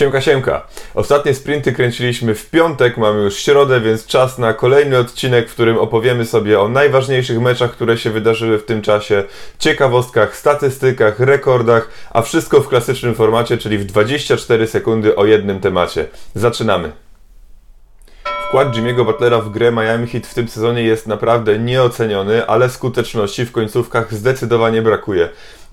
Siemka, siemka. Ostatnie sprinty kręciliśmy w piątek, mamy już środę, więc czas na kolejny odcinek, w którym opowiemy sobie o najważniejszych meczach, które się wydarzyły w tym czasie, ciekawostkach, statystykach, rekordach, a wszystko w klasycznym formacie, czyli w 24 sekundy o jednym temacie. Zaczynamy. Wkład Jimmy'ego Butlera w grę Miami Heat w tym sezonie jest naprawdę nieoceniony, ale skuteczności w końcówkach zdecydowanie brakuje.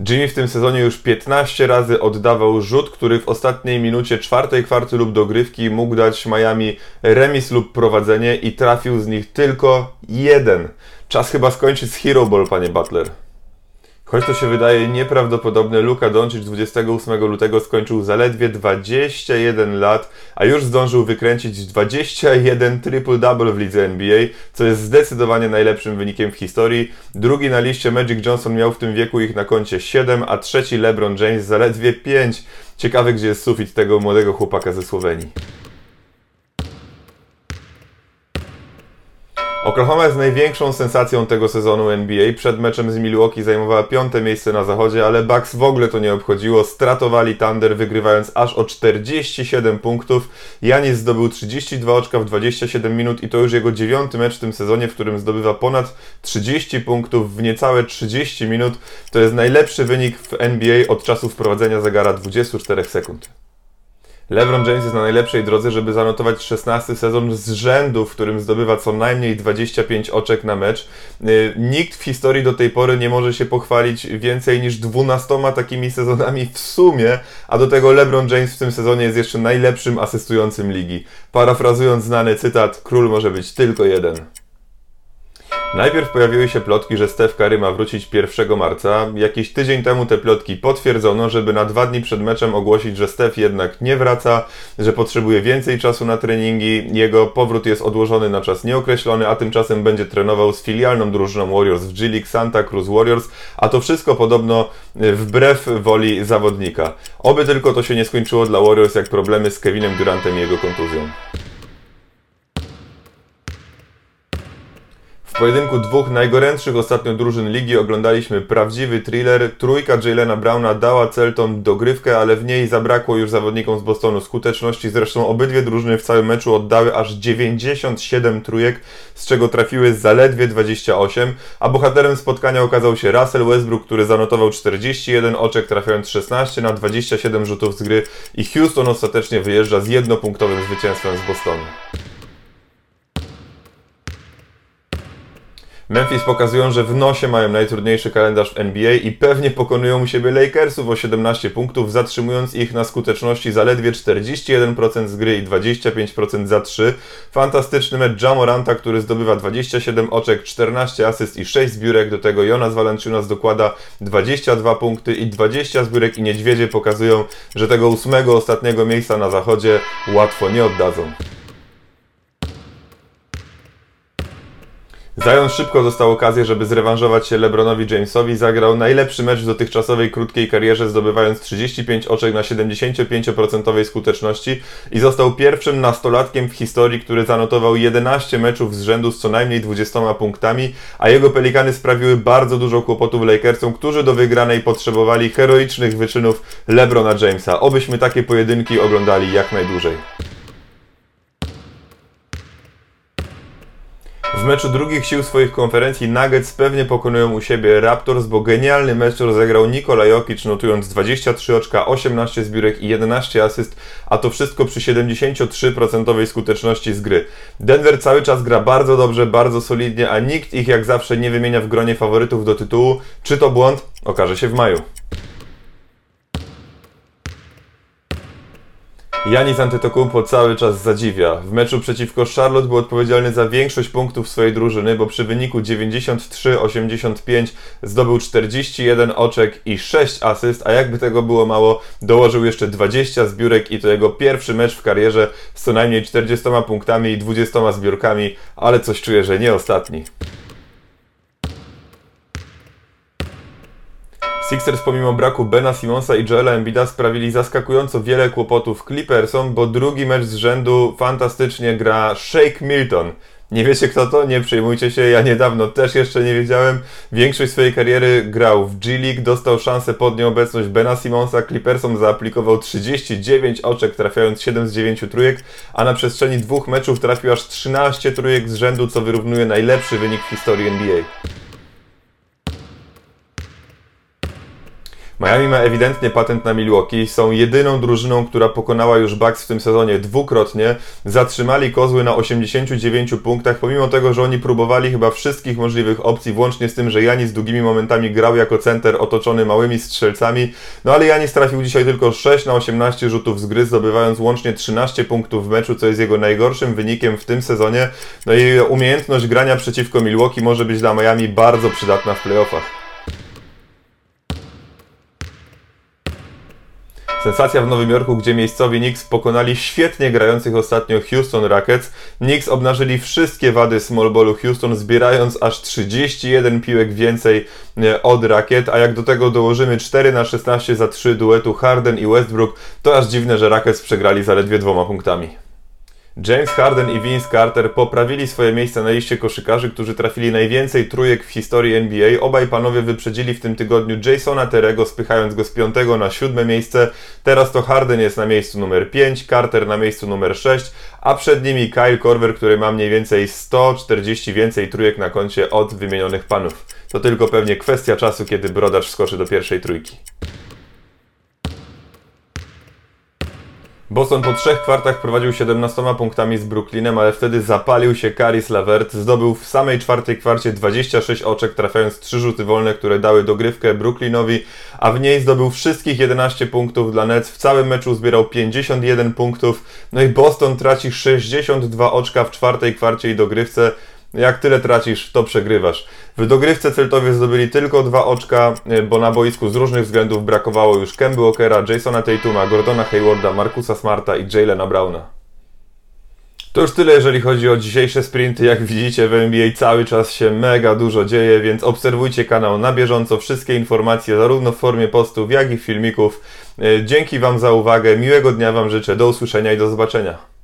Jimmy w tym sezonie już 15 razy oddawał rzut, który w ostatniej minucie czwartej kwarty lub dogrywki mógł dać Miami remis lub prowadzenie i trafił z nich tylko jeden. Czas chyba skończyć z Hero Ball, panie Butler. Choć to się wydaje nieprawdopodobne, Luka Doncic 28 lutego skończył zaledwie 21 lat, a już zdążył wykręcić 21 triple-double w lidze NBA, co jest zdecydowanie najlepszym wynikiem w historii. Drugi na liście Magic Johnson miał w tym wieku ich na koncie 7, a trzeci LeBron James zaledwie 5. Ciekawe, gdzie jest sufit tego młodego chłopaka ze Słowenii. Oklahoma jest największą sensacją tego sezonu NBA. Przed meczem z Milwaukee zajmowała piąte miejsce na zachodzie, ale Bucks w ogóle to nie obchodziło. Stratowali Thunder, wygrywając aż o 47 punktów. Janis zdobył 32 oczka w 27 minut i to już jego dziewiąty mecz w tym sezonie, w którym zdobywa ponad 30 punktów w niecałe 30 minut. To jest najlepszy wynik w NBA od czasu wprowadzenia zegara 24 sekund. LeBron James jest na najlepszej drodze, żeby zanotować 16 sezon z rzędu, w którym zdobywa co najmniej 25 oczek na mecz. Y, nikt w historii do tej pory nie może się pochwalić więcej niż 12 takimi sezonami w sumie, a do tego LeBron James w tym sezonie jest jeszcze najlepszym asystującym ligi. Parafrazując znany cytat, król może być tylko jeden. Najpierw pojawiły się plotki, że Steph Curry ma wrócić 1 marca. Jakiś tydzień temu te plotki potwierdzono, żeby na dwa dni przed meczem ogłosić, że Steph jednak nie wraca, że potrzebuje więcej czasu na treningi. Jego powrót jest odłożony na czas nieokreślony, a tymczasem będzie trenował z filialną drużyną Warriors w G League Santa Cruz Warriors, a to wszystko podobno wbrew woli zawodnika. Oby tylko to się nie skończyło dla Warriors jak problemy z Kevinem Durantem i jego kontuzją. W pojedynku dwóch najgorętszych ostatnio drużyn ligi oglądaliśmy prawdziwy thriller. Trójka Jalena Browna dała Celton dogrywkę, ale w niej zabrakło już zawodnikom z Bostonu skuteczności. Zresztą obydwie drużyny w całym meczu oddały aż 97 trójek, z czego trafiły zaledwie 28, a bohaterem spotkania okazał się Russell Westbrook, który zanotował 41 oczek, trafiając 16 na 27 rzutów z gry i Houston ostatecznie wyjeżdża z jednopunktowym zwycięstwem z Bostonu. Memphis pokazują, że w nosie mają najtrudniejszy kalendarz w NBA i pewnie pokonują u siebie Lakersów o 17 punktów, zatrzymując ich na skuteczności zaledwie 41% z gry i 25% za 3. Fantastyczny mecz Jamoranta, który zdobywa 27 oczek, 14 asyst i 6 zbiórek. Do tego Jonas Valanciunas dokłada 22 punkty i 20 zbiórek i niedźwiedzie pokazują, że tego ósmego ostatniego miejsca na zachodzie łatwo nie oddadzą. Zion szybko dostał okazję, żeby zrewanżować się LeBronowi Jamesowi. Zagrał najlepszy mecz w dotychczasowej krótkiej karierze, zdobywając 35 oczek na 75% skuteczności i został pierwszym nastolatkiem w historii, który zanotował 11 meczów z rzędu z co najmniej 20 punktami, a jego pelikany sprawiły bardzo dużo kłopotów Lakersom, którzy do wygranej potrzebowali heroicznych wyczynów LeBrona Jamesa. Obyśmy takie pojedynki oglądali jak najdłużej. W meczu drugich sił swoich konferencji Nuggets pewnie pokonują u siebie Raptors, bo genialny mecz rozegrał Nikola Jokic, notując 23 oczka, 18 zbiórek i 11 asyst, a to wszystko przy 73% skuteczności z gry. Denver cały czas gra bardzo dobrze, bardzo solidnie, a nikt ich jak zawsze nie wymienia w gronie faworytów do tytułu. Czy to błąd? Okaże się w maju. Janis Antetokounmpo cały czas zadziwia. W meczu przeciwko Charlotte był odpowiedzialny za większość punktów swojej drużyny, bo przy wyniku 93-85 zdobył 41 oczek i 6 asyst, a jakby tego było mało, dołożył jeszcze 20 zbiórek i to jego pierwszy mecz w karierze z co najmniej 40 punktami i 20 zbiórkami, ale coś czuję, że nie ostatni. Sixers pomimo braku Bena Simonsa i Joela Embida sprawili zaskakująco wiele kłopotów Clippersom, bo drugi mecz z rzędu fantastycznie gra Shake Milton. Nie wiecie kto to? Nie przejmujcie się, ja niedawno też jeszcze nie wiedziałem. Większość swojej kariery grał w G League, dostał szansę pod nieobecność Bena Simonsa, Clippersom zaaplikował 39 oczek, trafiając 7 z 9 trójek, a na przestrzeni dwóch meczów trafił aż 13 trójek z rzędu, co wyrównuje najlepszy wynik w historii NBA. Miami ma ewidentnie patent na Milwaukee. Są jedyną drużyną, która pokonała już Bucks w tym sezonie dwukrotnie. Zatrzymali kozły na 89 punktach, pomimo tego, że oni próbowali chyba wszystkich możliwych opcji, włącznie z tym, że Janis długimi momentami grał jako center otoczony małymi strzelcami. No ale Janis trafił dzisiaj tylko 6 na 18 rzutów z gry, zdobywając łącznie 13 punktów w meczu, co jest jego najgorszym wynikiem w tym sezonie. No i umiejętność grania przeciwko Milwaukee może być dla Miami bardzo przydatna w playoffach. Sensacja w Nowym Jorku, gdzie miejscowi Knicks pokonali świetnie grających ostatnio Houston Rockets. Knicks obnażyli wszystkie wady small ballu Houston, zbierając aż 31 piłek więcej e, od Rakiet, a jak do tego dołożymy 4 na 16 za 3 duetu Harden i Westbrook, to aż dziwne, że Rockets przegrali zaledwie dwoma punktami. James Harden i Vince Carter poprawili swoje miejsca na liście koszykarzy, którzy trafili najwięcej trójek w historii NBA. Obaj panowie wyprzedzili w tym tygodniu Jasona Terego, spychając go z piątego na siódme miejsce. Teraz to Harden jest na miejscu numer 5, Carter na miejscu numer 6, a przed nimi Kyle Korver, który ma mniej więcej 140 więcej trójek na koncie od wymienionych panów. To tylko pewnie kwestia czasu, kiedy brodacz skoczy do pierwszej trójki. Boston po trzech kwartach prowadził 17 punktami z Brooklynem, ale wtedy zapalił się Caris Lavert. Zdobył w samej czwartej kwarcie 26 oczek, trafiając trzy rzuty wolne, które dały dogrywkę Brooklynowi, a w niej zdobył wszystkich 11 punktów dla Nets. W całym meczu zbierał 51 punktów. No i Boston traci 62 oczka w czwartej kwarcie i dogrywce. Jak tyle tracisz, to przegrywasz. W dogrywce Celtowie zdobyli tylko dwa oczka, e, bo na boisku z różnych względów brakowało już Kemby Walkera, Jasona Tatuma, Gordona Haywarda, Markusa Smarta i Jalena Browna. To już tyle, jeżeli chodzi o dzisiejsze sprinty. Jak widzicie, w NBA cały czas się mega dużo dzieje, więc obserwujcie kanał na bieżąco. Wszystkie informacje, zarówno w formie postów, jak i filmików. E, dzięki Wam za uwagę. Miłego dnia Wam życzę. Do usłyszenia i do zobaczenia.